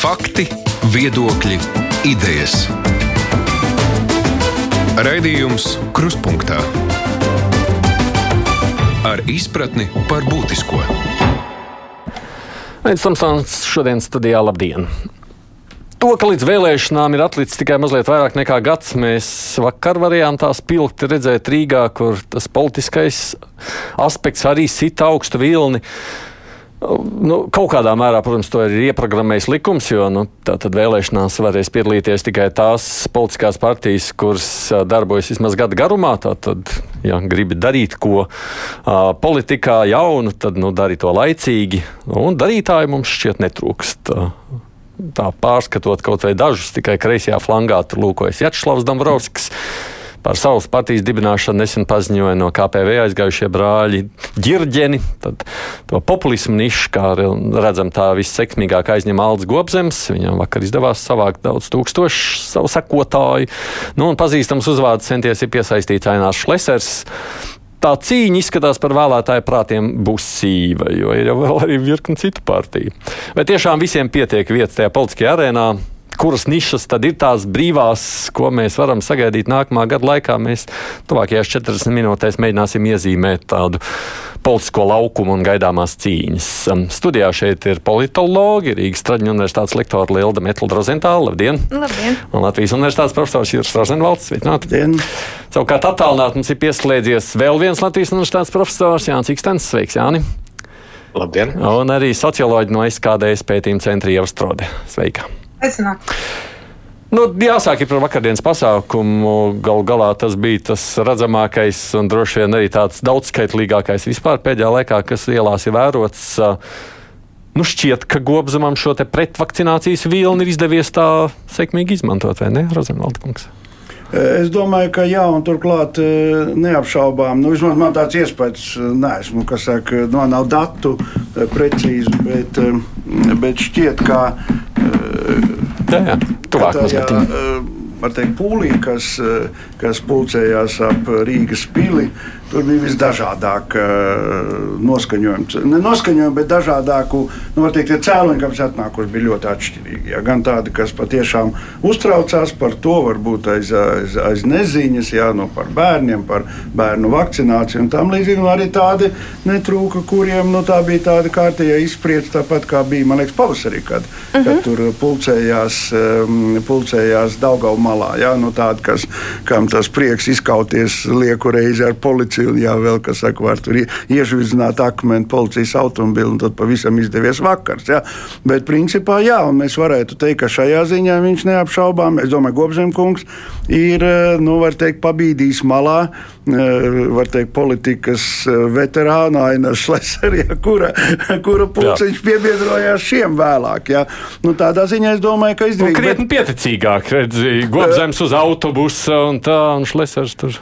Fakti, viedokļi, idejas. Raidījums Kruspunkta ar izpratni par būtisko. Aizsmeļamies Tomsons šodien studijā Labdien! To, ka līdz vēlēšanām ir atlicis tikai mazliet vairāk nekā gads, mēs vakar varējām tā spilgti redzēt Rīgā, kur tas politiskais aspekts arī sita augstu vilni. Nu, kaut kādā mērā, protams, to ir ieprogrammējis likums, jo nu, tātad vēlēšanās varēs piedalīties tikai tās politiskās partijas, kuras darbojas vismaz gada garumā. Tātad, ja gribi darīt ko uh, politikā jaunu, tad nu, dari to laicīgi. Un darītāji mums šķiet netrūkst. Tā pārskatot kaut vai dažus, tikai kreisajā flangā tur lūkojas Jačslavs Dombrovskis. Par savas partijas dibināšanu nesen paziņoja no KPV aizgājušie brāļi ģirģeni. Tad to populismu nišu, kā redzam, tā vissekmīgāk aizņem Alts Gobzems. Viņam vakar izdevās savākt daudz tūkstošu savu sekotāju. Nu, un pazīstams uzvārds centies ir piesaistīts Ainārs Šlesers tā cīņa izskatās par vēlētāju prātiem būs sīva, jo ir jau arī virkni citu partiju. Vai tiešām visiem pietiek vietas tajā politiskajā arēnā? Kuras nišas tad ir tās brīvās, ko mēs varam sagaidīt nākamā gada laikā. Mēs tuvākajās 40 minūtēs mēģināsim iezīmēt tādu politisko laukumu un gaidāmās cīņas. Studijā šeit ir politologi, Rīgas Traģiņu universitātes lektora Lilda Metla Rozentāla. Labdien! Labdien! Un Latvijas universitātes profesors Juris Rozenvalds. Sveicināti! Savukārt attālināt mums ir pieslēdzies vēl viens Latvijas universitātes profesors Jānis Ikstens. Sveiks, Jāni! Labdien! Un arī socioloģi no SKDS pētījuma centra Ievastrode. Sveika! Aicināt. Nu, jāsāk par vakardienas pasākumu. Galu galā tas bija tas redzamākais un droši vien arī tāds daudzskaitlīgākais vispār pēdējā laikā, kas ielās ir vērots. Nu, šķiet, ka Gobzemam šo pretvakcinācijas vilni ir izdevies tā sekmīgi izmantot, vai ne, Rozenvalda? Es domāju, ka jā, un turklāt neapšaubām, nu, vismaz man tāds iespējas, neesmu, kas saka, no nav datu precīzi, bet, bet šķiet, ka jā, jā. Tuvāk mazliet. Var teikt, pūlī, kas, kas pulcējās ap Rīgas pili, tur bija visdažādāk noskaņojums. Ne noskaņojumi, bet dažādāku, nu, teikt, cēloņi, kāpēc atnākuši, bija ļoti atšķirīgi. Jā. Gan tādi, kas patiešām uztraucās par to, varbūt aiz, aiz, aiz neziņas, jā, nu, par bērniem, par bērnu vakcināciju un tam līdzīgi. Arī tādi netrūka, kuriem nu, tā bija tāda kārtējā izspriedze, tāpat kā bija, liekas, pavasarī, kad, uh -huh. kad tur pulcējās, pulcējās Daugau malā. Jā, nu, tādi, kas, kam tas prieks izkauties lieku reizi ar policiju, un jā, vēl, kas saka, var tur iežvidzināt akmeni policijas automobili, un tad pavisam izdevies vakars. Jā. Bet principā, jā, un mēs varētu teikt, ka šajā ziņā viņš neapšaubām, es domāju, Gobzemkungs ir, nu, var teikt, pabīdījis malā, var teikt, politikas veterāna Aina Šleserija, kura, kura pulciņš piebiedrojās šiem vēlāk. Jā. Nu, tādā ziņā es domāju, ka izdevīgi. Nu, krietni bet... pieticīgāk, redzi, Gobzems uz autobusa un tā, un Šlesers tur.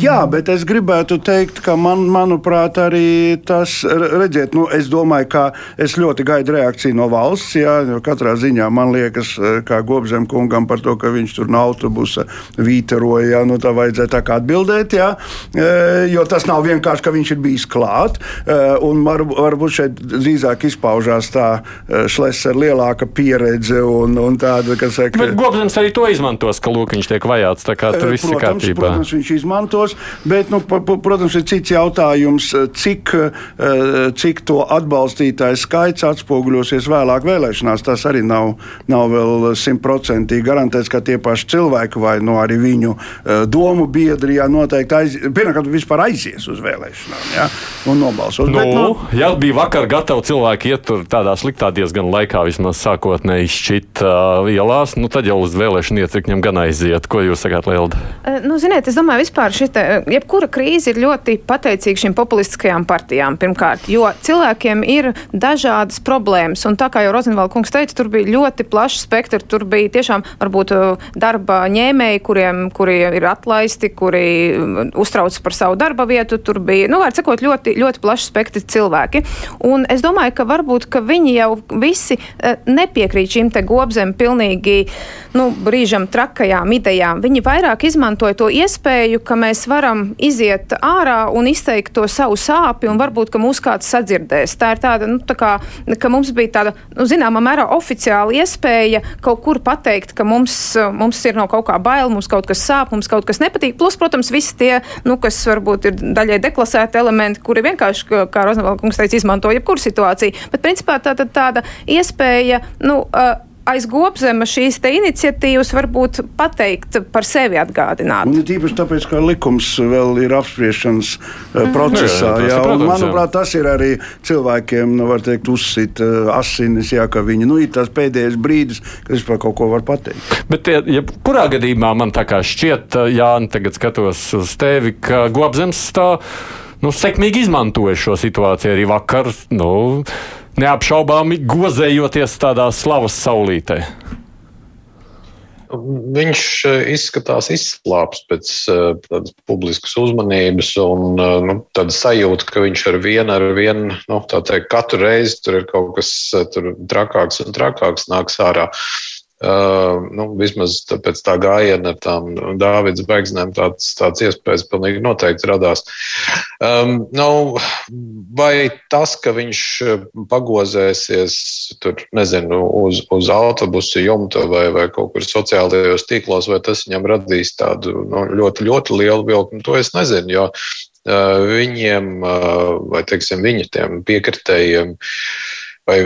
Jā, bet es gribētu teikt, ka man, manuprāt, arī tas, redziet, nu, es domāju, ka es ļoti gaidu reakciju no valsts, jā, katrā ziņā man liekas, kā Gobzem kungam par to, ka viņš tur no autobusa vītaroja, jā, nu, tā vajadzēja tā kā atbildēt, jā, jo tas nav vienkārši, ka viņš ir bijis klāt, un var, varbūt šeit drīzāk izpaužās tā šlesera lielāka pieredze un, un tāda, kas saka. Bet Gobzems arī to izmantos, ka lūk, viņš tiek vajāts, tā kā tur viss ir kārtībā. Protams, viņš izmantos, bet, nu, protams, ir cits jautājums, cik, cik to atbalstītāju skaits atspoguļosies vēlāk vēlēšanās. Tas arī nav, nav vēl simtprocentīgi garantēts, ka tie paši cilvēki vai no nu, arī viņu domu biedri jā, noteikti aiz, pirmkārt vispār aizies uz vēlēšanām jā, un nobalsos. Nu, bet, nu, ja bija vakar gatavi cilvēki iet tur tādā sliktā diezgan laikā, vismaz sākotnēji šķit uh, ielās, nu tad jau uz vēlēšanu iecirkņiem gan aiziet. Ko jūs sakāt, Lielda? Uh, nu, ziniet, es domāju, vispār šita, jebkura krīze ir ļoti pateicīga šīm populistiskajām partijām pirmkārt, jo cilvēkiem ir dažādas problēmas, un tā kā jau Rozenvalda kungs teica, tur bija ļoti plašs spektrs, tur bija tiešām varbūt darba ņēmēji, kuriem, kuri ir atlaisti, kuri uztrauc par savu darba vietu, tur bija, nu, var sakot, ļoti, ļoti plašs spektrs cilvēki. Un es domāju, ka varbūt, ka viņi jau visi nepiekrīt šīm te gobzem pilnīgi, nu, brīžam trakajām idejām. Viņi vairāk izmantoja to iespēju, ka mēs varam iziet ārā un izteikt to savu sāpi, un varbūt, mūs kāds sadzirdēs. Tā ir tāda, nu, tā kā, ka mums bija tāda, nu, zināmā mērā oficiāla iespēja kaut kur pateikt, ka mums, mums ir no kaut kā bail, mums kaut kas sāp, mums kaut kas nepatīk. Plus, protams, visi tie, nu, kas varbūt ir daļai deklasēti elementi, kuri vienkārši, kā Rozenvalkungs teica, izmanto jebkuru situāciju. Bet, principā, tā, tā, tāda iespēja, nu, uh, aiz gobzema šīs iniciatīvas varbūt pateikt par sevi atgādināt. Un tīpaši tāpēc, ka likums vēl ir apspriešanas mm. procesā. Jā, jā, jā, un, manuprāt, tas ir arī cilvēkiem, nu, var teikt, uzsit uh, asinis, jā, ka viņi, nu, ir tas pēdējais brīdis, kad vispār kaut ko var pateikt. Bet, ja kurā gadījumā man tā kā šķiet, Jāni, tagad skatos uz tevi, ka gobzems tā, nu, sekmīgi izmantoja šo situāciju arī vakar, nu, neapšaubāmi gozējoties tādā slavas saulītē? Viņš eh, izskatās izslāpis pēc eh, tādas publiskas uzmanības un eh, nu, tāda sajūta, ka viņš ar vienu, ar vienu, nu, tā teikt, katru reizi tur ir kaut kas trakāks un trakāks nāks ārā. Uh, Uh, nu, vismaz pēc tā gājiena ar tām Dāvidas beigsnēm tāds, tāds iespējas pilnīgi noteikti radās. Um, nu, vai tas, ka viņš pagozēsies tur, nezinu, uz, uz autobusu jumta vai, vai kaut kur sociālajos tīklos, vai tas viņam radīs tādu nu, ļoti, ļoti lielu vilkmu, to es nezinu, jo uh, viņiem, uh, vai teiksim, viņa tiem piekritējiem, uh, vai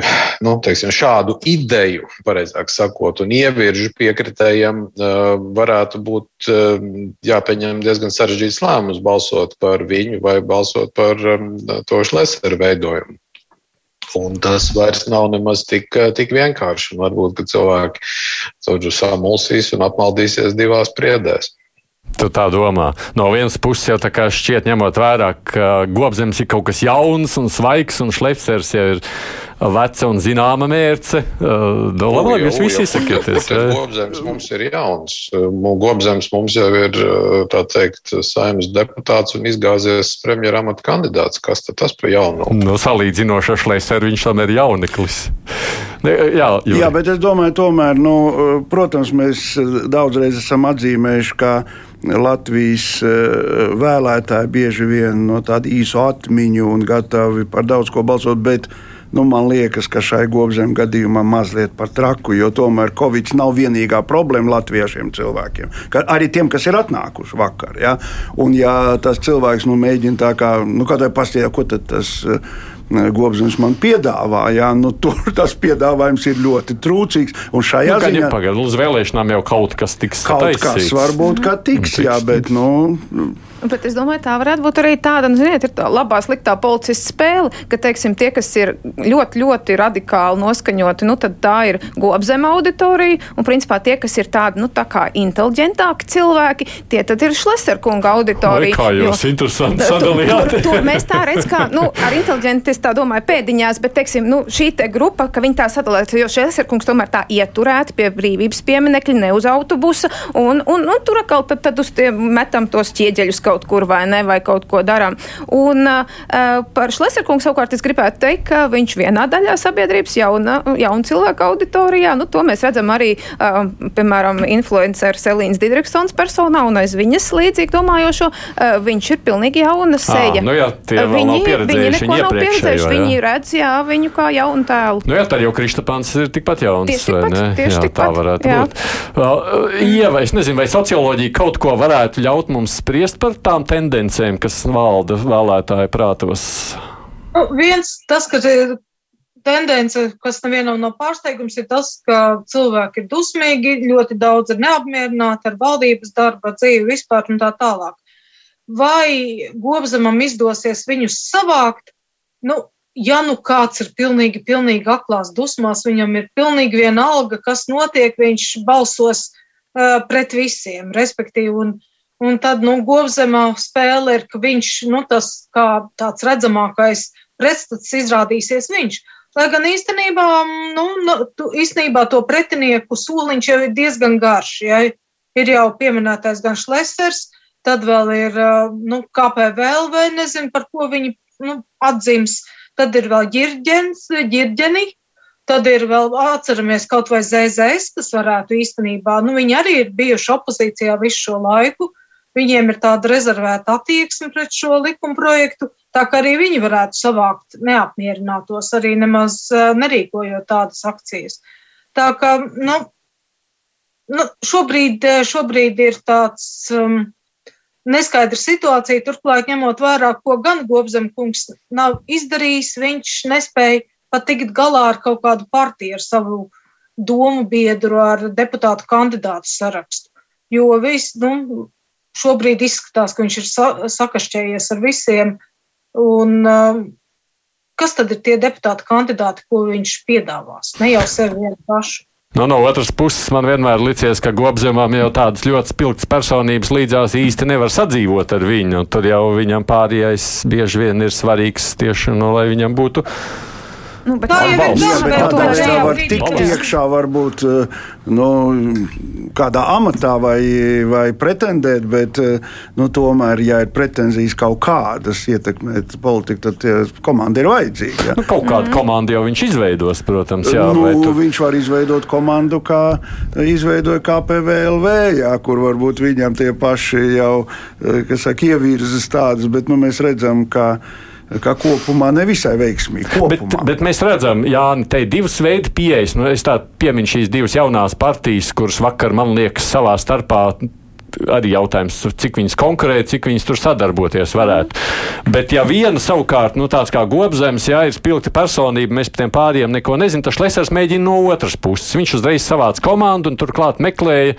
nu, teiksim, šādu ideju, pareizāk sakot, un ieviržu piekritējiem varētu būt jāpieņem diezgan sarežģīts lēmums balsot par viņu vai balsot par to šleseru veidojumu. Un tas vairs nav nemaz tik, tik vienkārši. Varbūt cilvēki tur samulsīs un apmaldīsies divās priedēs. Tu tā domā. No vienas puses jau tā kā šķiet, ņemot vērā, ka gobzems ir kaut kas jauns un svaigs, un šlepsers jau ir veca un zināma mērce. No, nu, labi, jūs visi izsakieties. Gobzems mums ir jauns. Gobzems mums jau ir, tā teikt, saimnes deputāts un izgāzies premjera amata kandidāts. Kas tad tas par jaunu? No salīdzinoši ar šleiseru viņš tomēr ir jauneklis. Ne, jā, jūri. jā, bet es domāju, tomēr, nu, protams, mēs daudzreiz esam atzīmējuši, ka Latvijas vēlētāji bieži vien no tāda īsu atmiņu un gatavi par daudz ko balsot, bet nu, man liekas, ka šai gobzem gadījumā mazliet par traku, jo tomēr Covid nav vienīgā problēma latviešiem cilvēkiem. Ka arī tiem, kas ir atnākuši vakar. Ja? Un ja tas cilvēks nu, mēģina tā kā, nu, kādai pastāstīt, ko tad tas ir Gobsons man piedāvā. Jā, nu, tur tas piedāvājums ir ļoti trūcīgs. Un šajā nu, ziņā pagaidām, uz vēlēšanām jau kaut kas tiks kaut taisīts. kas varbūt kā tiks, tiks, jā, bet nu. Bet es domāju, tā varētu būt arī tāda, nu, ziniet, ir tā labā, sliktā policista spēle, ka, teiksim, tie, kas ir ļoti, ļoti radikāli noskaņoti, nu, tad tā ir gobzema auditorija, un, principā, tie, kas ir tādi, nu, tā kā inteliģentāki cilvēki, tie tad ir šleserkunga auditorija. Vai kā jūs jo, interesanti sadalījāt? To, to mēs tā redz, kā, nu, ar inteliģenti, es tā domāju, pēdiņās, bet, teiksim, nu, šī te grupa, ka viņi tā sadalās, jo šleserkungs tomēr tā ieturēti pie brīvības pieminekļa, ne uz autobusa, un, un, un tur atkal tad, tad uz tiem metam tos ķieģeļus kaut kur vai ne, vai kaut ko darām. Un uh, par Šleserkungu savukārt es gribētu teikt, ka viņš vienā daļā sabiedrības jauna, jauna cilvēka auditorijā, nu to mēs redzam arī, uh, piemēram, influenceru Selīnas Didriksons personā un aiz viņas līdzīgi domājošo, uh, viņš ir pilnīgi jauna seja. À, nu jā, viņi, viņi neko nav pieredzējuši, viņi redz, jā, viņu kā jaunu tēlu. Nu jā, tad jau Kristapāns ir tikpat jauns, tieši tikpat, vai ne? Tieši jā, tikpat, tā varētu jā. būt. Uh, Ieva, es nezinu, vai socioloģija kaut ko varētu ļaut mums spriest par tām tendencēm, kas valda vēlētāju prātos? Nu, viens, tas, ka tendence, kas nevienam nav pārsteigums, ir tas, ka cilvēki ir dusmīgi, ļoti daudz ir neapmierināti ar valdības darba, dzīvi vispār un tā tālāk. Vai Gobzemam izdosies viņus savākt? Nu, ja nu kāds ir pilnīgi, pilnīgi aklās dusmās, viņam ir pilnīgi vienalga, kas notiek, viņš balsos uh, pret visiem, respektīvi, un Un tad, nu, govzemā spēle ir, ka viņš, nu, tas kā tāds redzamākais pretstats izrādīsies viņš. Lai gan īstenībā, nu, nu tu, īstenībā to pretinieku soliņš jau ir diezgan garš. Ja? Ir jau pieminētais gan Šlesers, tad vēl ir, nu, KPVL vai nezinu, par ko viņi, nu, atzīms. Tad ir vēl ģirģens, ģirģeni, Tad ir vēl atceramies kaut vai ZZS, kas varētu īstenībā, nu viņi arī ir bijuši opozīcijā visu šo laiku, viņiem ir tāda rezervēta attieksme pret šo likuma projektu, tā ka arī viņi varētu savākt neapmierinātos, arī nemaz nerīkojot tādas akcijas. Tā kā, nu, nu šobrīd, šobrīd ir tāds um, neskaidra situācija, turklāt ņemot vērā, ko gan Gobzemkungs nav izdarījis, viņš nespēja pat tikt galā ar kaut kādu partiju, ar savu domu biedru, ar deputātu kandidātu sarakstu. Jo viss, nu, šobrīd izskatās, ka viņš ir sa sakašķējies ar visiem. Un, um, kas tad ir tie deputāti kandidāti, ko viņš piedāvās? Ne jau sevi vienu pašu. No, nu, no otras puses, man vienmēr licies, ka Gobzemam jau tādas ļoti spilgtas personības līdzās īsti nevar sadzīvot ar viņu. Tad jau viņam pārējais bieži vien ir svarīgs tieši, nu, lai viņam būtu Nu, bet tā jau ir jā, bet tāpēc tā var tikt iekšā varbūt eh, nu, kādā amatā vai, vai pretendēt, bet eh, nu, tomēr, ja ir pretenzijas kaut kādas ietekmēt politiku, tad komanda ir vajadzīga. Nu, kaut kādu mm. komandu jau viņš izveidos, protams. Jā, nu, tu... Viņš var izveidot komandu, kā izveidoja KPVLV, jā, kur varbūt viņam tie paši jau, eh, kas saka, ievirzas tādas, bet nu, mēs redzam, ka kā kopumā nevisai veiksmīgi. Kopumā. Bet, bet mēs redzam, Jā, te ir divas veidu pieejas. Nu, es tā pieminu šīs divas jaunās partijas, kuras vakar, man liekas, savā starpā arī jautājums, cik viņas konkurē, cik viņas tur sadarboties varētu. Mm. Bet, ja viena savukārt, nu, tāds kā gobzems, jā, ir spilgta personība, mēs par tiem pāriem neko nezinām, tad Šlesers mēģina no otras puses. Viņš uzreiz savāca komandu un turklāt meklēja,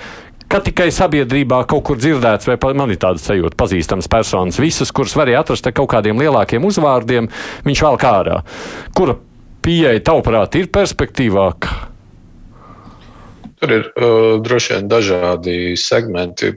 ka tikai sabiedrībā kaut kur dzirdēts, vai man ir tāda sajūta, pazīstams personas, visas, kuras varēja atrast ar kaut kādiem lielākiem uzvārdiem, viņš vēl kā ārā. Kura pieeja, tavuprāt, ir perspektīvāka? Tur ir uh, droši vien dažādi segmenti,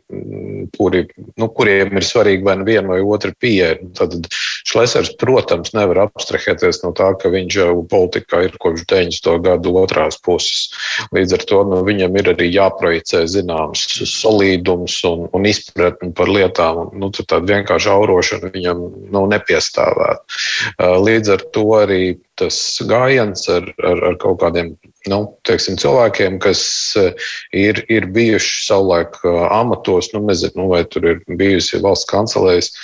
kuri, nu, kuriem ir svarīgi vai nu viena vai otra pieeja. Tad Šlesers, protams, nevar abstrahēties no tā, ka viņš jau politikā ir kopš 90. gadu otrās puses. Līdz ar to nu, viņam ir arī jāprojicē zināms solīdums un, un izpratni par lietām. Un, nu, tāda vienkārši aurošana viņam nu, nepiestāvētu. Uh, līdz ar to arī tas gājiens ar, ar, ar kaut kādiem nu, teiksim, cilvēkiem, kas eh, ir, ir bijuši savulaik eh, amatos, nu, nezinu, nu, vai tur ir bijusi valsts kancelēs.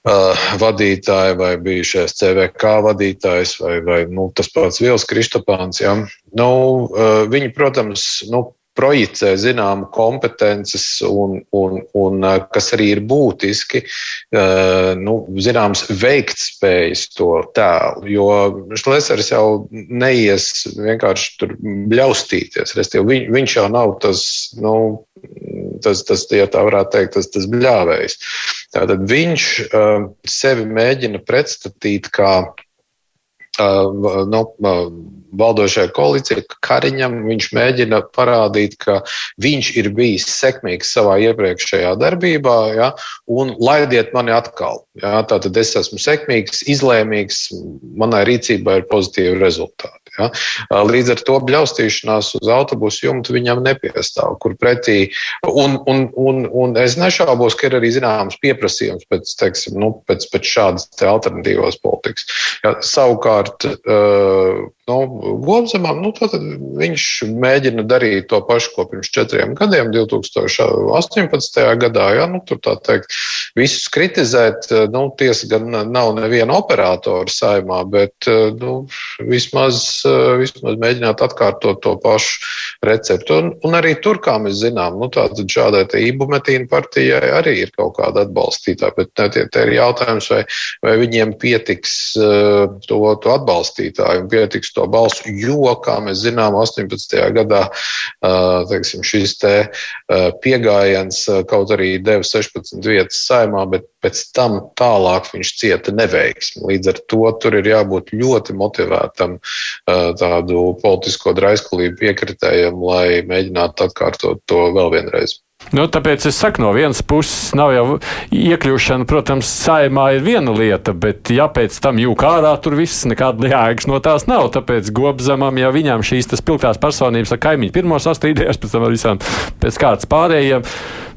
Uh, vadītāji vai bijušais CVK vadītājs vai, vai nu, tas pats Vils Kristopāns. Ja? Nu, uh, viņi, protams, nu, projicē zināmu kompetences, un, un, un eh, kas arī ir būtiski, eh, nu, zināms, veiktspējas to tēlu. Jo Šlesers jau neies vienkārši tur bļaustīties. Restīvi, viņ, viņš jau nav tas, nu, tas, tas ja tā varētu teikt, tas, tas bļāvējs. Tātad viņš uh, sevi mēģina pretstatīt kā uh, nu, uh, valdošajai koalīcijai, Kariņam viņš mēģina parādīt, ka viņš ir bijis sekmīgs savā iepriekšējā darbībā, ja, un laidiet mani atkal. Ja, tātad es esmu sekmīgs, izlēmīgs, manai rīcībai ir pozitīvi rezultāti. Ja? Līdz ar to bļaustīšanās uz autobusu jumta viņam nepiestāv, kur pretī, un, un, un, un es nešaubos, ka ir arī zināms pieprasījums pēc, teiksim, nu, pēc, pēc šādas te alternatīvās politikas. Ja, savukārt, nu, Gobzemam, nu, tad viņš mēģina darīt to pašu, ko pirms četriem gadiem, 2018. gadā, ja, nu, tur tā teikt, visus kritizēt, nu, tiesa gan nav neviena operatora saimā, bet, nu, vismaz vismaz mēģināt atkārtot to pašu receptu. Un, un arī tur, kā mēs zinām, nu, šādai ībumetīna partijai arī ir kaut kāda atbalstītāja. Bet ne, tie, tie ir jautājums, vai, vai viņiem pietiks uh, to, to atbalstītāju un pietiks to balsu. Jo, kā mēs zinām, 18. gadā teiksim, šis te, pieejams kaut arī deva 16 vietas saimā, bet pēc tam tālāk viņš cieta neveiksmi. Līdz ar to tur ir jābūt ļoti motivētam tādu politisko draiskulību piekritējam, lai mēģinātu atkārtot to vēl vienreiz. Nu, tāpēc es saku, no vienas puses, nav jau iekļūšana, protams, saimā ir viena lieta, bet ja pēc tam jūka ārā tur viss nekāda jēgas no tās nav. Tāpēc gobzemam, ja viņām šīs spilgtās personības ar kaimiņu pirmo sastrīdējās, pēc tam ar visām pēc kārtas pārējiem.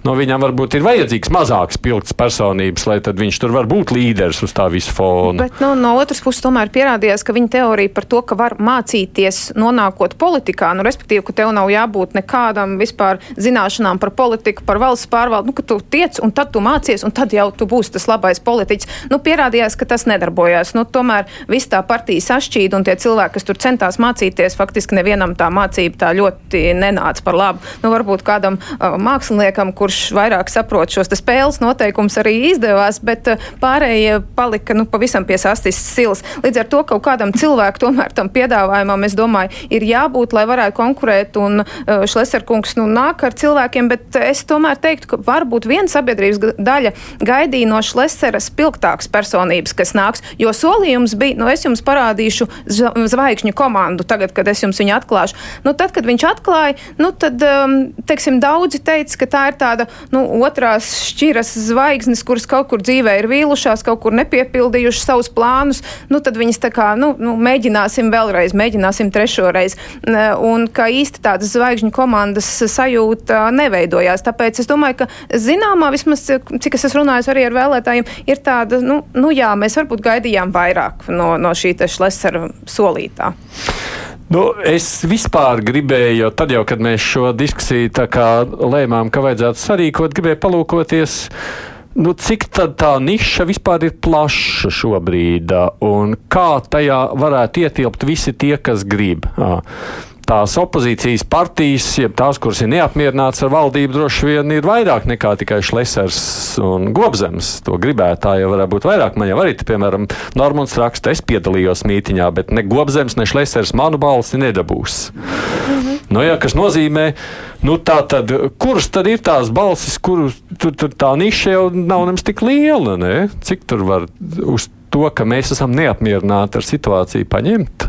No viņam varbūt ir vajadzīgs mazāks pilns personības, lai viņš tur var būt līderis uz tā visu fona. Bet nu, no otras puses tomēr pierādījās, ka viņa teorija par to, ka var mācīties nonākot politikā, nu, respektīvi, ka tev nav jābūt nekādam vispār zināšanām par politiku, par valsts pārvaldu, nu, ka tu tiec un tad tu mācies, un tad jau tu būsi tas labais politiķis. Nu, pierādījās, ka tas nedarbojās. Nu, tomēr viss tā partija sašķīda, un tie cilvēki, kas tur centās mācīties, faktiski nevienam tā mācība tā ļoti nenāca par labu. Nu, varbūt kādam uh, māksliniekam, kurš vairāk saprot šos spēles noteikumus, arī izdevās, bet uh, pārējie palika nu, pavisam pie sastis silas. Līdz ar to kaut kādam cilvēkam tomēr tam piedāvājumam, es domāju, ir jābūt, lai varētu konkurēt, un uh, Šleserkungs nu, nāk ar cilvēkiem, bet es tomēr teiktu, ka varbūt viena sabiedrības daļa gaidīja no Šlesera spilgtākas personības, kas nāks, jo solījums bija, nu es jums parādīšu zvaigžņu komandu tagad, kad es jums viņu atklāšu. Nu, tad, kad viņš atklāja, nu, tad, um, teiksim, daudzi teica, ka tā ir tāda nu, otrās šķiras zvaigznes, kuras kaut kur dzīvē ir vīlušās, kaut kur nepiepildījušas savus plānus, nu, tad viņas tā kā, nu, nu mēģināsim vēlreiz, mēģināsim trešo reizi. Un ka īsti tādas zvaigžņu komandas sajūta neveidojās. Tāpēc es domāju, ka zināmā, vismaz cik es esmu runājis arī ar vēlētājiem, ir tāda, nu, nu jā, mēs varbūt gaidījām vairāk no, no šī Šlesera solītā. Nu, es vispār gribēju, tad jau, kad mēs šo diskusiju lēmām, ka vajadzētu sarīkot, gribēju palūkoties. Nu, cik tā niša vispār ir plaša šobrīd, un kā tajā varētu ietilpt visi tie, kas grib? À tās opozīcijas partijas, jeb tās, kuras ir neapmierinātas ar valdību, droši vien ir vairāk nekā tikai Šlesers un Gobzems. To gribētāji jau varētu būt vairāk. Man jau arī, piemēram, Normons raksta, es piedalījos mītiņā, bet ne Gobzems, ne Šlesers manu balsi nedabūs. Mhm. Nu, jā, kas nozīmē, nu, tā tad, kuras tad ir tās balsis, kur tur, tur tā niša jau nav nemaz tik liela, ne? Cik tur var uz to, ka mēs esam neapmierināti ar situāciju paņemt?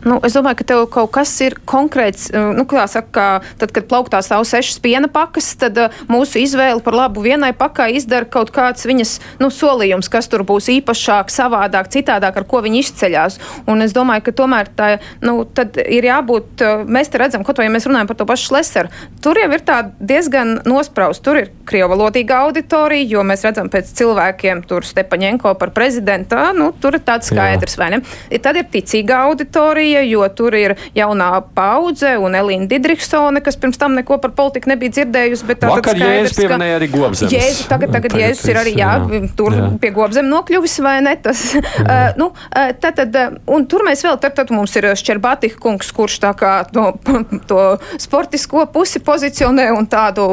Nu, es domāju, ka tev kaut kas ir konkrēts. Eh, nu, saka, tad, kad plauktā stāv sešas piena pakas, tad uh, mūsu izvēle par labu vienai pakai izdara kaut kāds viņas nu, solījums, kas tur būs īpašāk, savādāk, citādāk, ar ko viņi izceļās. Un es domāju, ka tomēr tā nu, ir jābūt. Uh, mēs te redzam, kaut vai ja mēs runājam par to pašu Šleseru, tur jau ir tā diezgan nospraust. Tur ir krievalodīga auditorija, jo mēs redzam pēc cilvēkiem, tur Stepaņenko par prezidentu, nu, tur ir tāds skaidrs, Jā. vai ne? Tad ir ticīga auditorija Latvija, jo tur ir jaunā paudze un Elīna Didriksone, kas pirms tam neko par politiku nebija dzirdējusi. Vakar Jēzus pieminēja arī Gobzemes. Jēzus, tagad, tagad Jēzus ir arī, jā, jā tur jā. pie Gobzem nokļuvis vai ne tas. uh, nu, tad, tad, un tur mēs vēl, tad, tad mums ir Šķerbatika kungs, kurš tā kā to, to sportisko pusi pozicionē un tādu,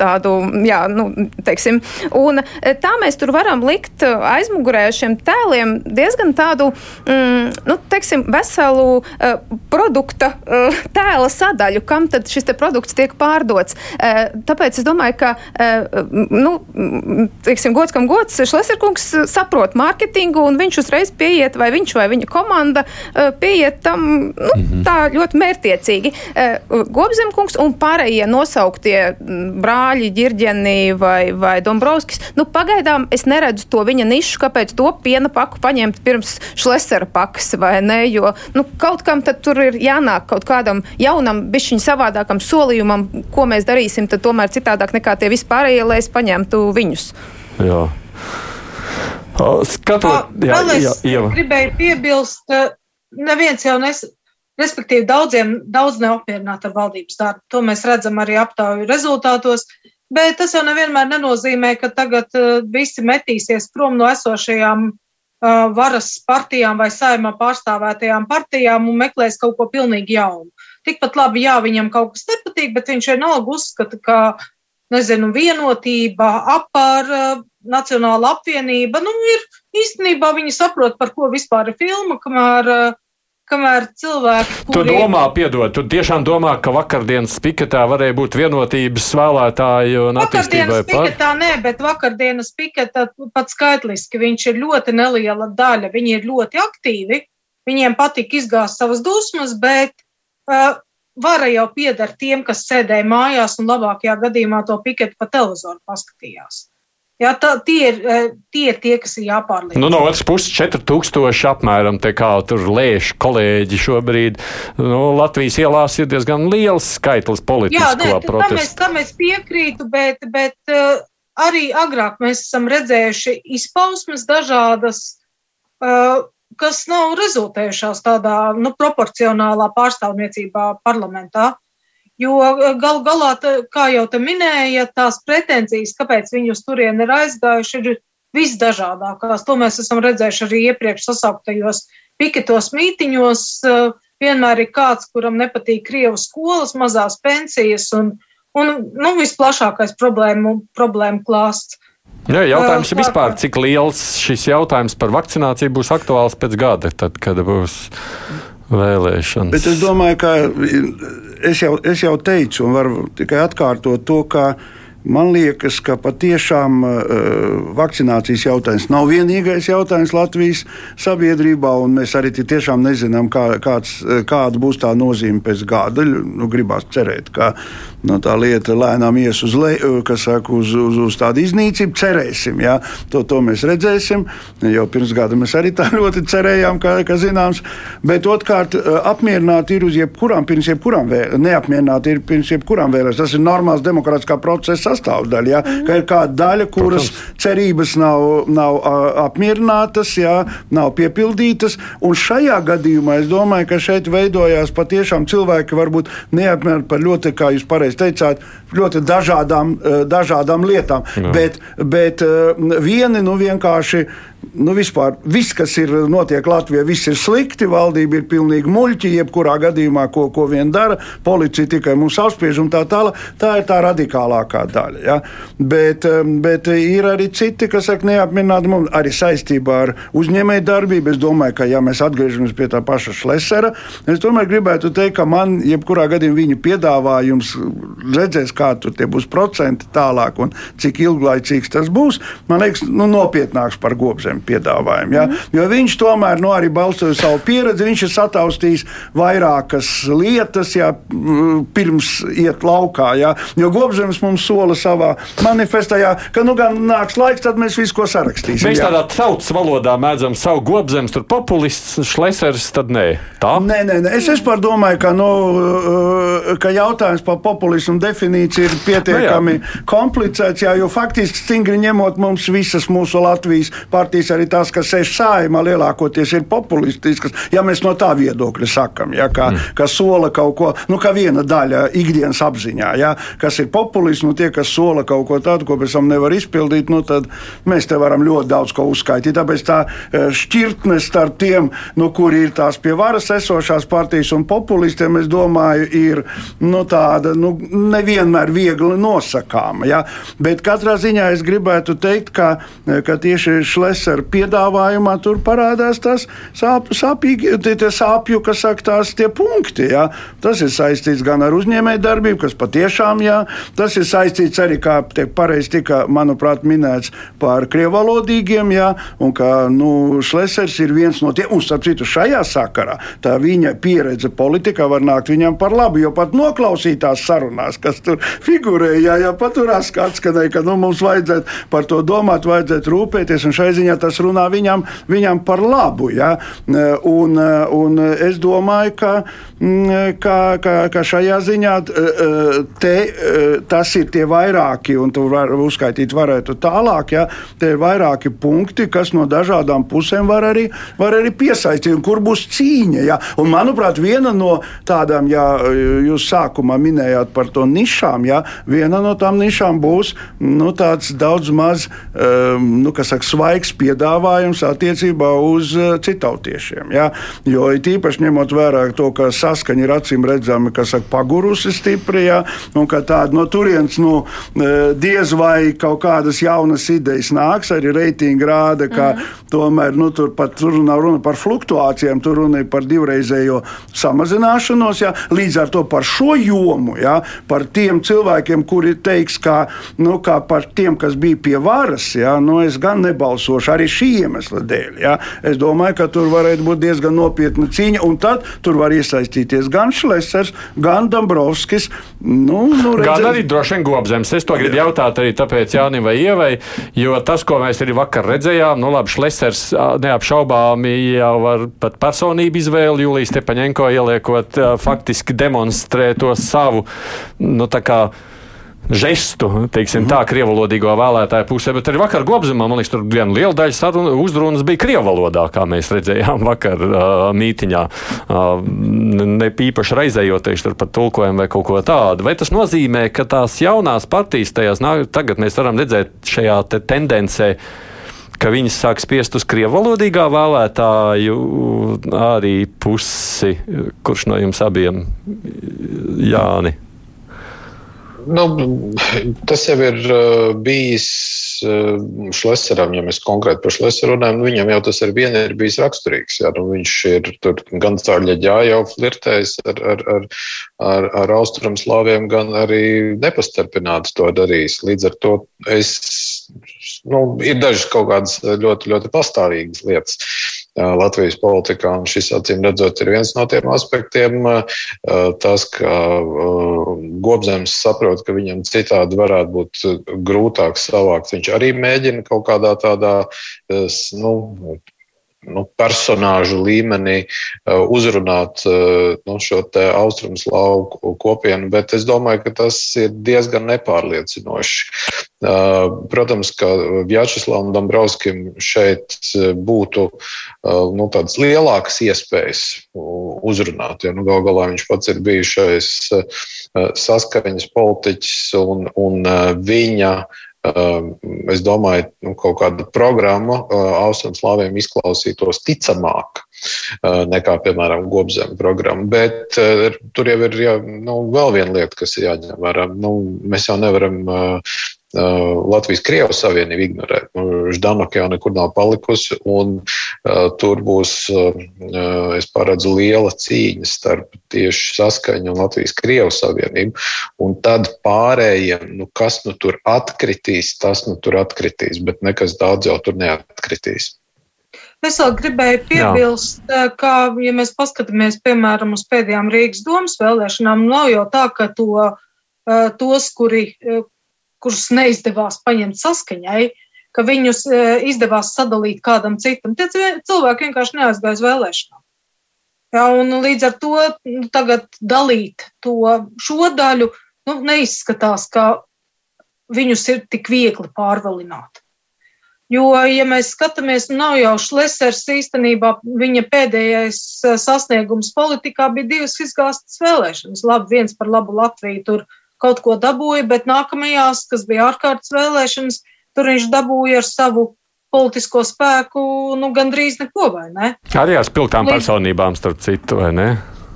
tādu jā, nu, teiksim, un tā mēs tur varam likt aizmugurē šiem tēliem diezgan tādu, mm, nu, teiksim, veselu uh, produkta uh, tēla sadaļu, kam tad šis produkts tiek pārdots. Uh, tāpēc es domāju, ka, uh, nu, teiksim, gods kam gods, Šleserkungs saprot mārketingu un viņš uzreiz pieiet, vai viņš vai viņa komanda uh, pieiet tam nu, mm -hmm. tā ļoti mērtiecīgi. Uh, Gobzemkungs un pārējie nosauktie brāļi, ģirģeni vai, vai Dombrovskis, nu, pagaidām es neredzu to viņa nišu, kāpēc to piena paku paņemt pirms Šlesera pakas, vai ne, jo, nu, kaut kam tur ir jānāk kaut kādam jaunam, bišķiņ savādākam solījumam, ko mēs darīsim, tad tomēr citādāk nekā tie vispārējie, lai es paņemtu viņus. Jā. Skatot, jā, jā, jā. gribēju piebilst, neviens jau nes, respektīvi daudziem daudz neapmierināti ar valdības darbu. To mēs redzam arī aptauju rezultātos. Bet tas jau nevienmēr nenozīmē, ka tagad uh, visi metīsies prom no esošajām varas partijām vai saimā pārstāvētajām partijām un meklēs kaut ko pilnīgi jaunu. Tikpat labi, jā, viņam kaut kas nepatīk, bet viņš vienalga uzskata, ka, nezinu, vienotība, apar, nacionāla apvienība, nu, ir īstenībā viņi saprot, par ko vispār ir filma, kamēr kamēr cilvēki. Kuri... Tu domā, piedod, tu tiešām domā, ka vakardienas piketā varēja būt vienotības vēlētāju un attīstībai par? Piketā nē, bet vakardienas piketā pat skaitliski viņš ir ļoti neliela daļa, viņi ir ļoti aktīvi, viņiem patīk izgāzt savas dusmas, bet uh, vara jau pieder tiem, kas sēdēja mājās un labākajā gadījumā to piketu pa televizoru paskatījās. Jā, tā, tie, ir, eh, tie ir tie, kas ir jāpārliecina. Nu, no otras puses, 4000 apmēram te kā tur lēš kolēģi šobrīd. Nu, Latvijas ielās ir diezgan liels skaitlis politisko Jā, ne, protestu. Es, tam es piekrītu, bet, bet uh, arī agrāk mēs esam redzējuši izpausmes dažādas, uh, kas nav rezultējušās tādā nu, proporcionālā pārstāvniecībā parlamentā. Jo eh, gal galā, kā jau te minēja, tās pretenzijas, kāpēc viņi uz turieni ir aizgājuši, ir visdažādākās. To mēs esam redzējuši arī iepriekš sasauktajos piketos mītiņos. Eh, vienmēr ir kāds, kuram nepatīk Krievu skolas, mazās pensijas un, un nu, visplašākais problēmu, problēmu klāsts. Jā, jautājums ir vispār, cik liels šis jautājums par vakcināciju būs aktuāls pēc gada, tad, kad būs vēlēšanas. Bet es domāju, ka es jau, es jau teicu, un varu tikai atkārtot to, ka man liekas, ka patiešām uh, vakcinācijas jautājums nav vienīgais jautājums Latvijas sabiedrībā, un mēs arī tiešām nezinām, kā, kāds, kāda būs tā nozīme pēc gada. Nu, gribās cerēt, ka no tā lieta lēnām ies uz, le, saka, uz, uz, uz tādu iznīcību. Cerēsim, ja? to, to mēs redzēsim. Jau pirms gada mēs arī tā ļoti cerējām, kā, kā zināms. Bet otrkārt, apmierināti ir uz jebkurām, pirms jebkurām vēlēšanām, neapmierināti ir pirms jebkurām vēlēšanām. Tas ir normāls demokrātiskā procesa sastāvdaļa. Ja? Mm. Ka ir kāda daļa, kuras Protams. cerības nav, nav apmierinātas, ja? nav piepildītas. Un šajā gadījumā es domāju, ka šeit veidojās patiešām cilvēki, varbūt neapmierināti par ļoti, kā jūs pareizi teicāt, ļoti dažādām, eh, dažādām lietām. Jā. Bet, bet eh, vieni nu vienkārši nu, vispār viss, kas ir notiek Latvijā, viss ir slikti. Valdība ir pilnīgi muļķi, jebkurā gadījumā, ko, ko vien dara. Policija tikai mums apspiež un tā tālāk. Tā ir tā radikālākā daļa. Ja? Bet, um, bet ir arī citi, kas saka, neapmierināt mums arī saistībā ar uzņēmēju darbību. Es domāju, ka ja mēs atgriežamies pie tā paša Šlesera, es tomēr gribētu teikt, ka man jebkurā gadījumā viņa piedāvājums redzēs, kā tur būs procenti tālāk un cik ilglaicīgs tas būs. Man liekas, nu, nopietnāks par gobzem piedāvājumu. Ja? Mm. Jo viņš tomēr nu, arī balstoties savu pieredzi, viņš ir sataustījis vairākas lietas, ja, pirms iet laukā. Ja? Jo Gobzems mums sola savā manifestā, ja, ka nu gan nāks laiks, tad mēs visu ko sarakstīsim. Mēs tādā tautas valodā mēdzam savu Gobzems, tur populists, šlesers, tad nē. Tā? Nē, nē, nē. Es vispār domāju, ka, nu, ka jautājums par populismu definīciju ir pietiekami no, nu jā. komplicēts, jā, jo faktiski stingri ņemot mums visas mūsu Latvijas partijas partijas, arī tās, kas sēž sājumā, lielākoties ir populistiskas, ja mēs no tā viedokļa sakam, ja, ka, mm. ka sola kaut ko, nu, kā viena daļa ikdienas apziņā, ja, kas ir populisms, nu, tie, kas sola kaut ko tādu, ko pēc tam nevar izpildīt, nu, tad mēs te varam ļoti daudz ko uzskaitīt. Tāpēc tā e, šķirtne starp tiem, nu, kuri ir tās pie varas esošās partijas un populistiem, es domāju, ir nu, tāda nu, nevienmēr viegli nosakāma. Ja. Bet katrā ziņā es gribētu teikt, ka, ka tieši Šlesa ar piedāvājumā tur parādās tās sāp, sāpīgi, tie, tie sāpju, kas saka, tās tie punkti. Jā. Tas ir saistīts gan ar uzņēmēju darbību, kas patiešām, jā, tas ir saistīts arī, kā tiek pareizi tika, manuprāt, minēts par krievalodīgiem, jā, un ka, nu, Šlesers ir viens no tiem, un starp citu šajā sakarā tā viņa pieredze politikā var nākt viņam par labu, jo pat noklausītās sarunās, kas tur figurēja, jā, paturās kāds, ka, ne, ka nu, mums vajadzētu par to domāt, vajadzētu rūpēties, un šai ziņā tas runā viņam, viņam par labu. Ja? Un, un es domāju, ka, ka, ka, ka šajā ziņā te, tas ir tie vairāki, un tu vari uzskaitīt varētu tālāk, ja? tie ir vairāki punkti, kas no dažādām pusēm var arī, var arī piesaistīt, un kur būs cīņa. Ja? Un, manuprāt, viena no tādām, ja jūs sākumā minējāt par to nišām, ja? viena no tām nišām būs nu, tāds daudz maz um, nu, saka, svaigs pieejams piedāvājums attiecībā uz eh, citautiešiem. Ja? Jo īpaši ņemot vērā to, ka saskaņa ir acīm redzama, kas saka, pagurusi stipri, ja? un ka tāda no turienes nu, eh, diez vai kaut kādas jaunas idejas nāks, arī reitingi rāda, ka mm. tomēr nu, tur pat tur nav runa par fluktuācijām, tur runa ir par divreizējo samazināšanos. Ja? Līdz ar to par šo jomu, ja? par tiem cilvēkiem, kuri teiks, ka, nu, ka par tiem, kas bija pie varas, ja? nu, es gan nebalsošu arī šī iemesla dēļ. Ja? Es domāju, ka tur varētu būt diezgan nopietna cīņa, un tad tur var iesaistīties gan Šlesers, gan Dombrovskis. Nu, nu, redzēs... Gan arī droši vien Gobzems. Es to gribu jautāt arī tāpēc Jānim vai Ievai, jo tas, ko mēs arī vakar redzējām, nu labi, Šlesers neapšaubāmi jau var pat personību izvēli Julijas Stepaņenko ieliekot, faktiski demonstrē to savu, nu tā kā žestu, teiksim, mm -hmm. tā mhm. krievalodīgo vēlētāju pusē, bet arī vakar Gobzemā, man liekas, tur viena liela daļa saruna uzrunas bija krievalodā, kā mēs redzējām vakar uh, mītiņā. Uh, ne īpaši raizējoties tur par tulkojumu vai kaut ko tādu. Vai tas nozīmē, ka tās jaunās partijas tajās nāk, tagad mēs varam redzēt šajā te tendencē, ka viņas sāk spiest uz krievalodīgā vēlētāju arī pusi, kurš no jums abiem Jāni? Nu, tas jau ir uh, bijis uh, Šleseram, ja mēs konkrēti par Šleseru runājam. Nu, viņam jau tas ar vienu ir bijis raksturīgs. Jā, nu, viņš ir gan cārļaģā jau flirtējis ar, ar, ar, ar, ar austrumslāviem, gan arī nepastarpināts to darījis. Līdz ar to es, nu, ir dažas kaut kādas ļoti, ļoti pastāvīgas lietas. Latvijas politikā. Un šis, acīm redzot, ir viens no tiem aspektiem, tas, ka Gobzems saprot, ka viņam citādi varētu būt grūtāk savākt. Viņš arī mēģina kaut kādā tādā nu, nu, personāžu līmenī uh, uzrunāt uh, nu, šo austrumu slāvu kopienu, bet es domāju, ka tas ir diezgan nepārliecinoši. Uh, protams, ka Vjačeslavam Dombrovskim šeit būtu nu, tādas lielākas iespējas uzrunāt, jo nu, gal galā viņš pats ir bijušais saskaņas politiķis un, un viņa es domāju, nu, kaut kāda programma eh, Austrumslāviem izklausītos ticamāk eh, nekā, piemēram, Gobzem programma. Bet eh, tur jau ir jā, nu, vēl viena lieta, kas ir jāņem vērā. Nu, mēs jau nevaram Latvijas-Krievijas savienību ignorēt. Nu, Ždanoka jau nekur nav palikusi, un uh, tur būs, uh, es paredzu, liela cīņa starp tieši saskaņu un Latvijas-Krievijas savienību. Un tad pārējiem, nu, kas nu tur atkritīs, tas nu tur atkritīs, bet nekas daudz jau tur neatkritīs. Es vēl gribēju piebilst, Jā. ka, ja mēs paskatāmies, piemēram, uz pēdējām Rīgas domas vēlēšanām, nav jau tā, ka to, tos, kuri kurus neizdevās paņemt saskaņai, ka viņus e, izdevās sadalīt kādam citam. Tie cilvēki vienkārši neaizgāja uz vēlēšanām. Ja, un līdz ar to nu, tagad dalīt to šo daļu nu, neizskatās, ka viņus ir tik viegli pārvalināt. Jo, ja mēs skatāmies, nu, nav jau Šlesers īstenībā, viņa pēdējais e, sasniegums politikā bija divas izgāstas vēlēšanas. Labi, viens par labu Latviju tur kaut ko dabūja, bet nākamajās, kas bija ārkārtas vēlēšanas, tur viņš dabūja ar savu politisko spēku nu, gandrīz neko, vai ne? Arī ar spilgtām līdz... personībām, starp citu, vai ne?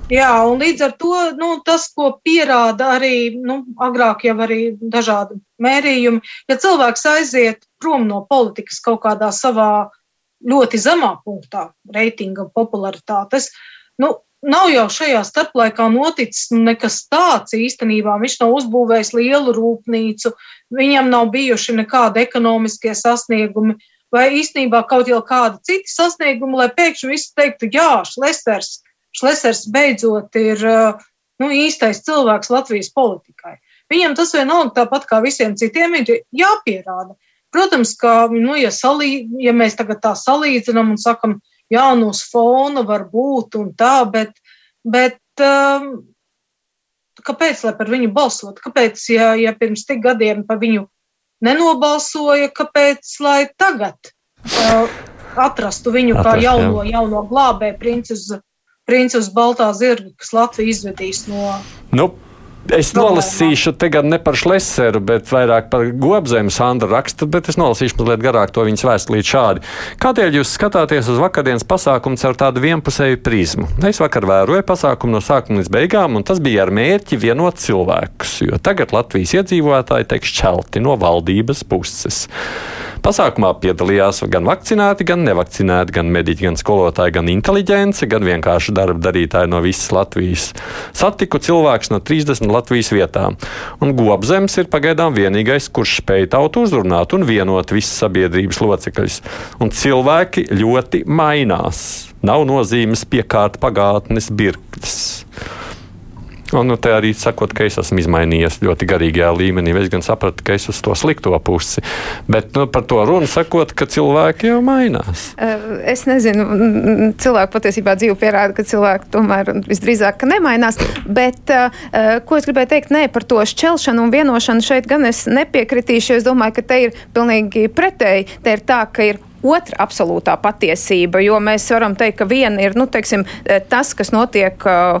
Jā, un līdz ar to nu, tas, ko pierāda arī nu, agrāk jau arī dažādi mērījumi, ja cilvēks aiziet prom no politikas kaut kādā savā ļoti zemā punktā, reitinga popularitātes, nu, nav jau šajā starplaikā noticis nekas tāds īstenībā. Viņš nav uzbūvējis lielu rūpnīcu, viņam nav bijuši nekādi ekonomiskie sasniegumi. Vai īstenībā kaut jau kādi citi sasniegumi, lai pēkšņi visi teiktu, jā, Šlesers, Šlesers beidzot ir nu, īstais cilvēks Latvijas politikai. Viņam tas vienalga tāpat kā visiem citiem ir jāpierāda. Protams, ka, nu, ja, salī, ja mēs tagad tā salīdzinām un sakam, jā, no fona var būt un tā, bet, bet um, kāpēc lai par viņu balsot? Kāpēc, ja, ja pirms tik gadiem par viņu nenobalsoja, kāpēc lai tagad uh, atrastu viņu Atrast, kā jauno, jā. jauno glābē princi uz, princi uz Baltā zirga, kas Latviju izvedīs no. Nu. Es nolasīšu te gan ne par Šleseru, bet vairāk par Gobzemi Sandra raksta, bet es nolasīšu mazliet garāk to viņas vēstulīt šādi. Kādēļ jūs skatāties uz vakardienas pasākumu caur tādu vienpusēju prizmu? Es vakar vēroju pasākumu no sākuma līdz beigām, un tas bija ar mērķi vienot cilvēkus, jo tagad Latvijas iedzīvotāji tiek šķelti no valdības puses. Pasākumā piedalījās gan vakcinēti, gan nevakcinēti, gan mediķi, gan skolotāji, gan inteliģence, gan vienkārši darba darītāji no visas Latvijas. Satiku cilvēkus no 30 Latvijas vietām. Un Gobzems ir pagaidām vienīgais, kurš spēj tautu uzrunāt un vienot visas sabiedrības locekļus. Un cilvēki ļoti mainās. Nav nozīmes piekārt pagātnes birknes. Un, nu, te arī sakot, ka es esmu izmainījies ļoti garīgajā līmenī. Es gan sapratu, ka es uz to slikto pusi. Bet nu, par to runu sakot, ka cilvēki jau mainās. Es nezinu, cilvēki patiesībā dzīve pierāda, ka cilvēki tomēr visdrīzāk nemainās. Bet ko es gribēju teikt, nē, par to šķelšanu un vienošanu šeit gan es nepiekritīšu. Es domāju, ka te ir pilnīgi pretēji. Te ir tā, ka ir otra absolūtā patiesība, jo mēs varam teikt, ka viena ir nu, teiksim, tas, kas notiek uh,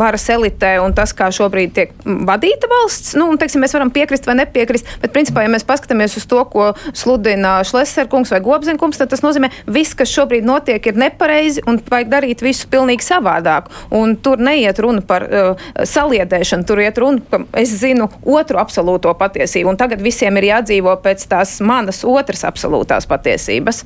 varas elitē un tas, kā šobrīd tiek vadīta valsts. Nu, un, teiksim, mēs varam piekrist vai nepiekrist, bet principā, ja mēs paskatāmies uz to, ko sludina Šleserkungs vai Gobzenkungs, tad tas nozīmē, ka viss, kas šobrīd notiek, ir nepareizi un vajag darīt visu pilnīgi savādāk. Un tur neiet runa par uh, saliedēšanu, tur iet runa par, es zinu, otru absolūto patiesību. Un tagad visiem ir jādzīvo pēc tās manas otras absolūtās patiesības tiesības.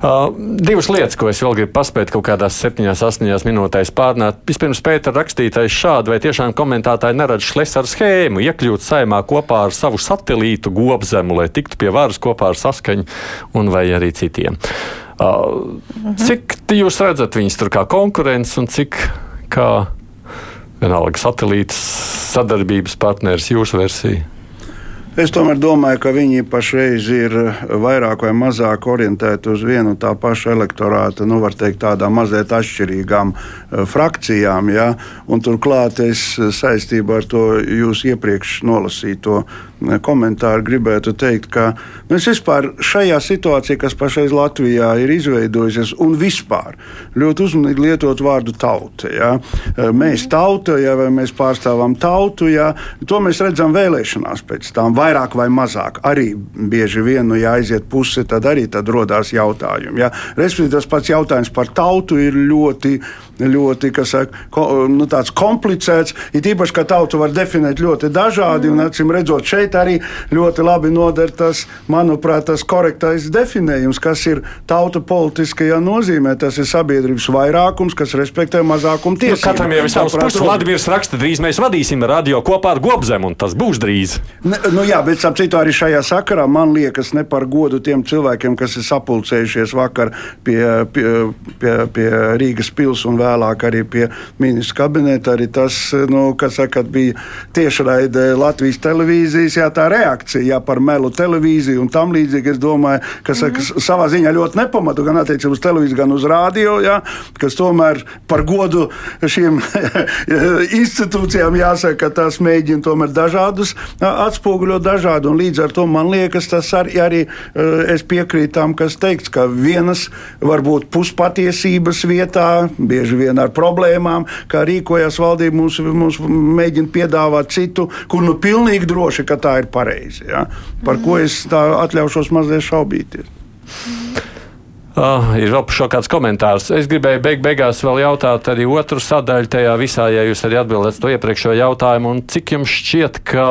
Uh, divas lietas, ko es vēl gribu paspēt kaut kādās septiņās, astoņās minūtēs pārnāt. Vispirms pēta rakstītais šādi, vai tiešām komentētāji neredz šlesaru schēmu, iekļūt saimā kopā ar savu satelītu gobzemu, lai tiktu pie varas kopā ar saskaņu un vai arī citiem. Uh, mhm. Cik jūs redzat viņus tur kā konkurence un cik kā vienalga satelītas sadarbības partneris jūsu versija? Es tomēr domāju, ka viņi pašreiz ir vairāk vai mazāk orientēti uz vienu tā paša elektorāta, nu, teikt, tādām mazliet atšķirīgām uh, frakcijām. Ja? Un turklāt es saistībā ar to jūs iepriekš nolasīto komentāru gribētu teikt, ka nu, es vispār šajā situācijā, kas pašreiz Latvijā ir izveidojusies, un vispār ļoti uzmanīgi lietot vārdu tauta. Ja? Mēs tauta, ja, vai mēs pārstāvam tautu, ja, to mēs redzam vēlēšanās pēc tam, vairāk vai mazāk. Arī bieži vien, nu, ja aiziet pusi, tad arī tad rodās jautājumi. Ja? Respektīvi, tas pats jautājums par tautu ir ļoti ļoti saka, ko, nu, komplicēts. Ir īpaši, ka tautu var definēt ļoti dažādi, un acīm redzot, šeit arī ļoti labi noder tas, manuprāt, tas korektais definējums, kas ir tauta politiskajā nozīmē. Tas ir sabiedrības vairākums, kas respektē mazākumu tiesības. Nu, katram jau ir savs puses. Vladimirs raksta, drīz mēs vadīsim radio kopā ar Gobzem, un tas būs drīz. Ne, nu jā, bet ap citu arī šajā sakarā man liekas ne par godu tiem cilvēkiem, kas ir sapulcējušies vakar pie, pie, pie, pie Rīgas pils un vēlāk arī pie ministra kabineta. Arī tas, nu, kas saka, bija tiešraide Latvijas televīzijas, jā, tā reakcija jā, par melu televīziju un tam līdzīgi. Es domāju, ka saka, mm -hmm. savā ziņā ļoti nepamatu gan attiecībā uz televīziju, gan uz rādio, jā, kas tomēr par godu šīm institūcijām jāsaka, ka tās mēģina tomēr dažādus atspoguļot dažādu. Un līdz ar to man liekas, tas arī, arī es piekrītu tam, kas teikts, ka vienas varbūt puspatiesības vietā bieži bieži vien ar problēmām, kā rīkojas valdība. Mums, mums mēģina piedāvāt citu, kur nu pilnīgi droši, ka tā ir pareizi. Ja? Par ko es atļaušos mazliet šaubīties. Oh, ir vēl par šo kāds komentārs. Es gribēju beig beigās vēl jautāt arī otru sadaļu tajā visā, ja jūs arī atbildētu to iepriekšējo jautājumu. Un cik jums šķiet, ka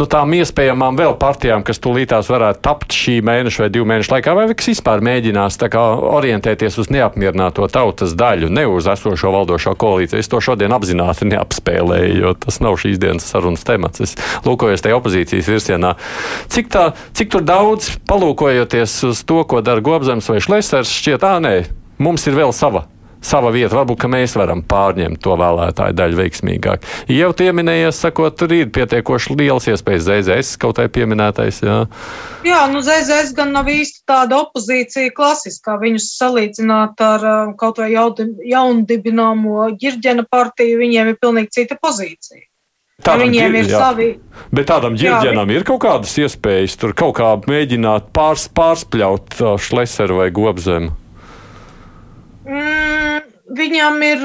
nu, tām iespējamām vēl partijām, kas tūlītās varētu tapt šī mēneša vai divu mēnešu laikā, vai kas vispār mēģinās kā, orientēties uz neapmierināto tautas daļu, ne uz esošo valdošo koalīciju. Es to šodien apzināti neapspēlēju, jo tas nav šīs dienas sarunas temats. Es lūkojos tajā opozīcijas virzienā. Cik, tā, cik tur daudz palūkojoties uz to, ko dara Gobzems vai Šlesers, šķiet, ā, nē, mums ir vēl sava sava vieta. Varbūt mēs varam pārņemt to vēlētāju daļu veiksmīgāk. Jau pieminējies, sakot, tur ir pietiekoši liels iespējas ZZS kaut vai pieminētais. Jā, jā nu ZZS gan nav īsti tāda opozīcija klasiskā. Viņus salīdzināt ar uh, kaut vai jaundibināmo ģirģena partiju, viņiem ir pilnīgi cita pozīcija. Tādam, viņiem ir jā. savi. Bet tādam ģirģenam ir kaut kādas iespējas tur kaut kā mēģināt pārs, pārspļaut uh, šleseru vai gobzemu. Mm, viņam ir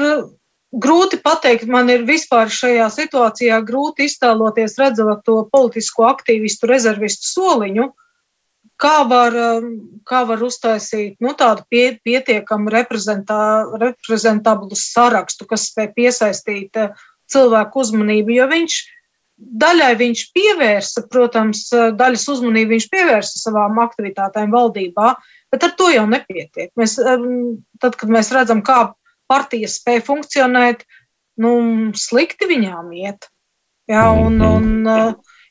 grūti pateikt, man ir vispār šajā situācijā grūti iztēloties, redzot to politisko aktīvistu, rezervistu soliņu, kā var, um, kā var uztaisīt nu, tādu pie, pietiekamu reprezentablu sarakstu, kas spēj piesaistīt uh, cilvēku uzmanību, jo viņš daļai viņš pievērsa, protams, uh, daļas uzmanību viņš pievērsa savām aktivitātēm valdībā, Bet ar to jau nepietiek. Mēs, tad, kad mēs redzam, kā partijas spēj funkcionēt, nu, slikti viņām iet. Jā, un, un,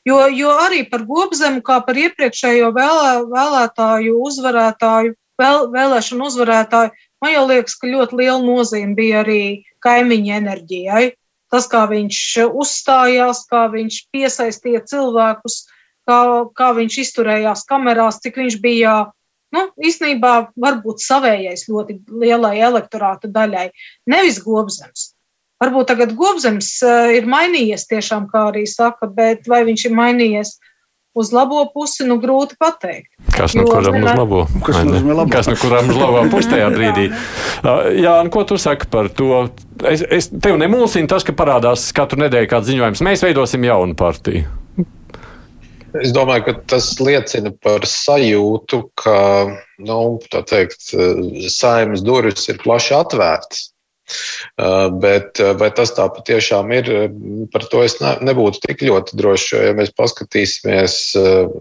jo, jo arī par gobzemu, kā par iepriekšējo vēlē, vēlētāju uzvarētāju, vēl, vēlēšanu uzvarētāju, man jau liekas, ka ļoti liela nozīme bija arī kaimiņa enerģijai. Tas, kā viņš uzstājās, kā viņš piesaistīja cilvēkus, kā, kā viņš izturējās kamerās, cik viņš bija nu, īstenībā varbūt savējais ļoti lielai elektorāta daļai. Nevis gobzems. Varbūt tagad gobzems eh, ir mainījies tiešām, kā arī saka, bet vai viņš ir mainījies uz labo pusi, nu grūti pateikt. Kas no kuram uz labo? Kas, labo? Kas no kuram uz labo pusi tajā brīdī? Jā, un ko tu saki par to? Es, es tev nemulsinu tas, ka parādās katru nedēļu kāds ziņojums. Mēs veidosim jaunu partiju. Es domāju, ka tas liecina par sajūtu, ka nu, teikt, saimnes durvis ir plaši atvērtas. Uh, bet uh, vai tas tā patiešām ir, par to es ne, nebūtu tik ļoti drošs. Jo, ja mēs paskatīsimies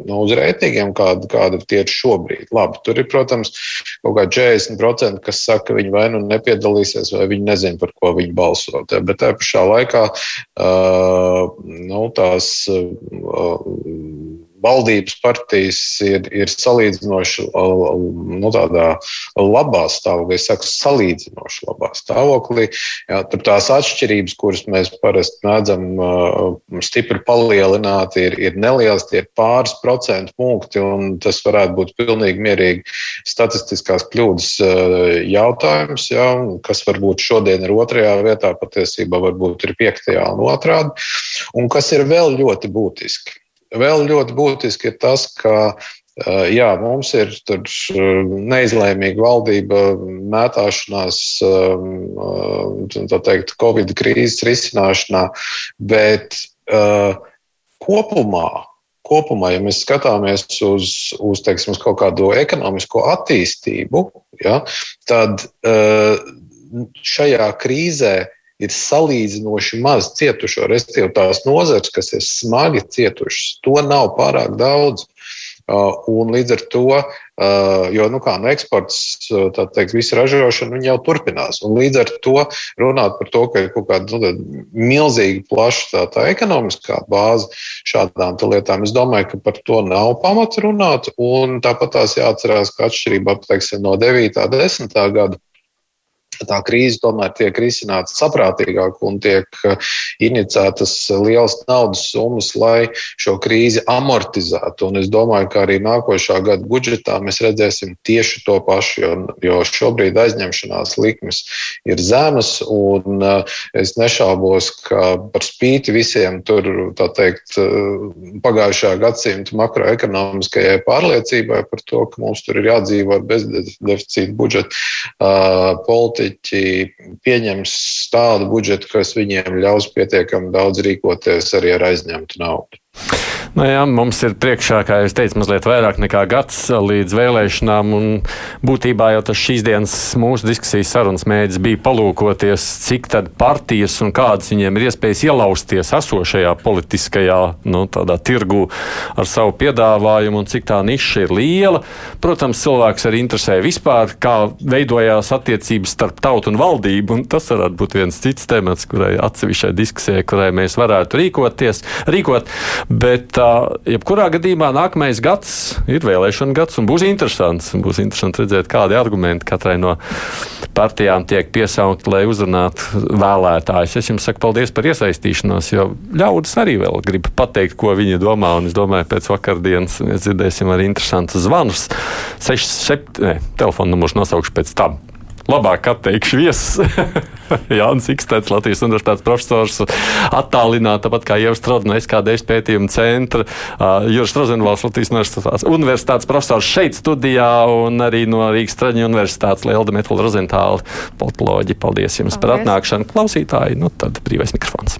nu, uz reitingiem, kāda, kāda tie ir šobrīd, labi, tur ir, protams, kaut kādi 40%, kas saka, ka viņi vai nu nepiedalīsies, vai viņi nezina, par ko viņi balso. Bet tajā pašā laikā nu, tās valdības partijas ir, ir salīdzinoši nu, labā stāvoklī, es saku, salīdzinoši labā stāvoklī. Jā, tur tās atšķirības, kuras mēs parasti mēdzam stipri palielināt, ir, ir nelielas, tie ir pāris procentu punkti, un tas varētu būt pilnīgi mierīgi statistiskās kļūdas jautājums, jā, kas varbūt šodien ir otrajā vietā, patiesībā varbūt ir piektajā un otrādi, un kas ir vēl ļoti būtiski vēl ļoti būtiski ir tas, ka Jā, mums ir neizlēmīga valdība, mētāšanās, tā teikt, Covid krīzes risināšanā, bet kopumā, kopumā, ja mēs skatāmies uz, uz, teiksim, uz kaut kādu ekonomisko attīstību, ja, tad šajā krīzē ir salīdzinoši maz cietušo, respektīvi tās nozares, kas ir smagi cietušas, to nav pārāk daudz. Uh, un līdz ar to, uh, jo nu kā, nu, eksports, uh, tā teikt, visa ražošana jau turpinās. Un līdz ar to runāt par to, ka ir kaut kāda nu, milzīga, plaša tā, tā ekonomiskā bāze šādām lietām, es domāju, ka par to nav pamata runāt. Un tāpat tās jāatcerās, ka atšķirībā teiksim, no 9. un 10. gada tā krīze tomēr tiek risināta saprātīgāk un tiek uh, iniciētas lielas naudas summas, lai šo krīzi amortizētu. Un es domāju, ka arī nākošā gada budžetā mēs redzēsim tieši to pašu, jo, jo šobrīd aizņemšanās likmes ir zemas, un uh, es nešaubos, ka par spīti visiem tur, tā teikt, uh, pagājušā gadsimta makroekonomiskajai pārliecībai par to, ka mums tur ir jādzīvo ar bezdeficīta budžeta politiku, politiķi pieņems tādu budžetu, kas viņiem ļaus pietiekami daudz rīkoties arī ar aizņemtu naudu. Nu jā, mums ir priekšā, kā jau teicu, mazliet vairāk nekā gads līdz vēlēšanām. Būtībā jau tas šīs dienas mūsu diskusijas sarunas mēģis bija palūkoties, cik tad partijas un kādas viņiem ir iespējas ielausties esošajā politiskajā nu, tirgu ar savu piedāvājumu un cik tā niša ir liela. Protams, cilvēks arī interesē vispār, kā veidojās attiecības starp tautu un valdību. Un tas varētu būt viens cits temats, kurai atsevišķai diskusijai, kurai mēs varētu rīkoties. Rīkot, bet, jebkurā gadījumā nākamais gads ir vēlēšana gads un būs interesants. Būs interesanti redzēt, kādi argumenti katrai no partijām tiek piesaukti, lai uzrunātu vēlētājus. Es jums saku paldies par iesaistīšanos, jo ļaudis arī vēl grib pateikt, ko viņi domā. Un es domāju, pēc vakardienas mēs dzirdēsim arī interesantus zvanus. 6, 7, ne, telefona numurs nosaukšu pēc tam labāk atteikšu viesus. Jānis Ikstēts, Latvijas universitātes profesors, attālināti, tāpat kā Ievs Strodz no SKD pētījuma centra, uh, Juris Rozenvalds, Latvijas universitātes, universitātes profesors šeit studijā un arī no Rīgas Traģiņa universitātes Lielda Metala Rozentāla politoloģi. Paldies jums Paldies. par atnākšanu klausītāji. Nu, tad brīvais mikrofons.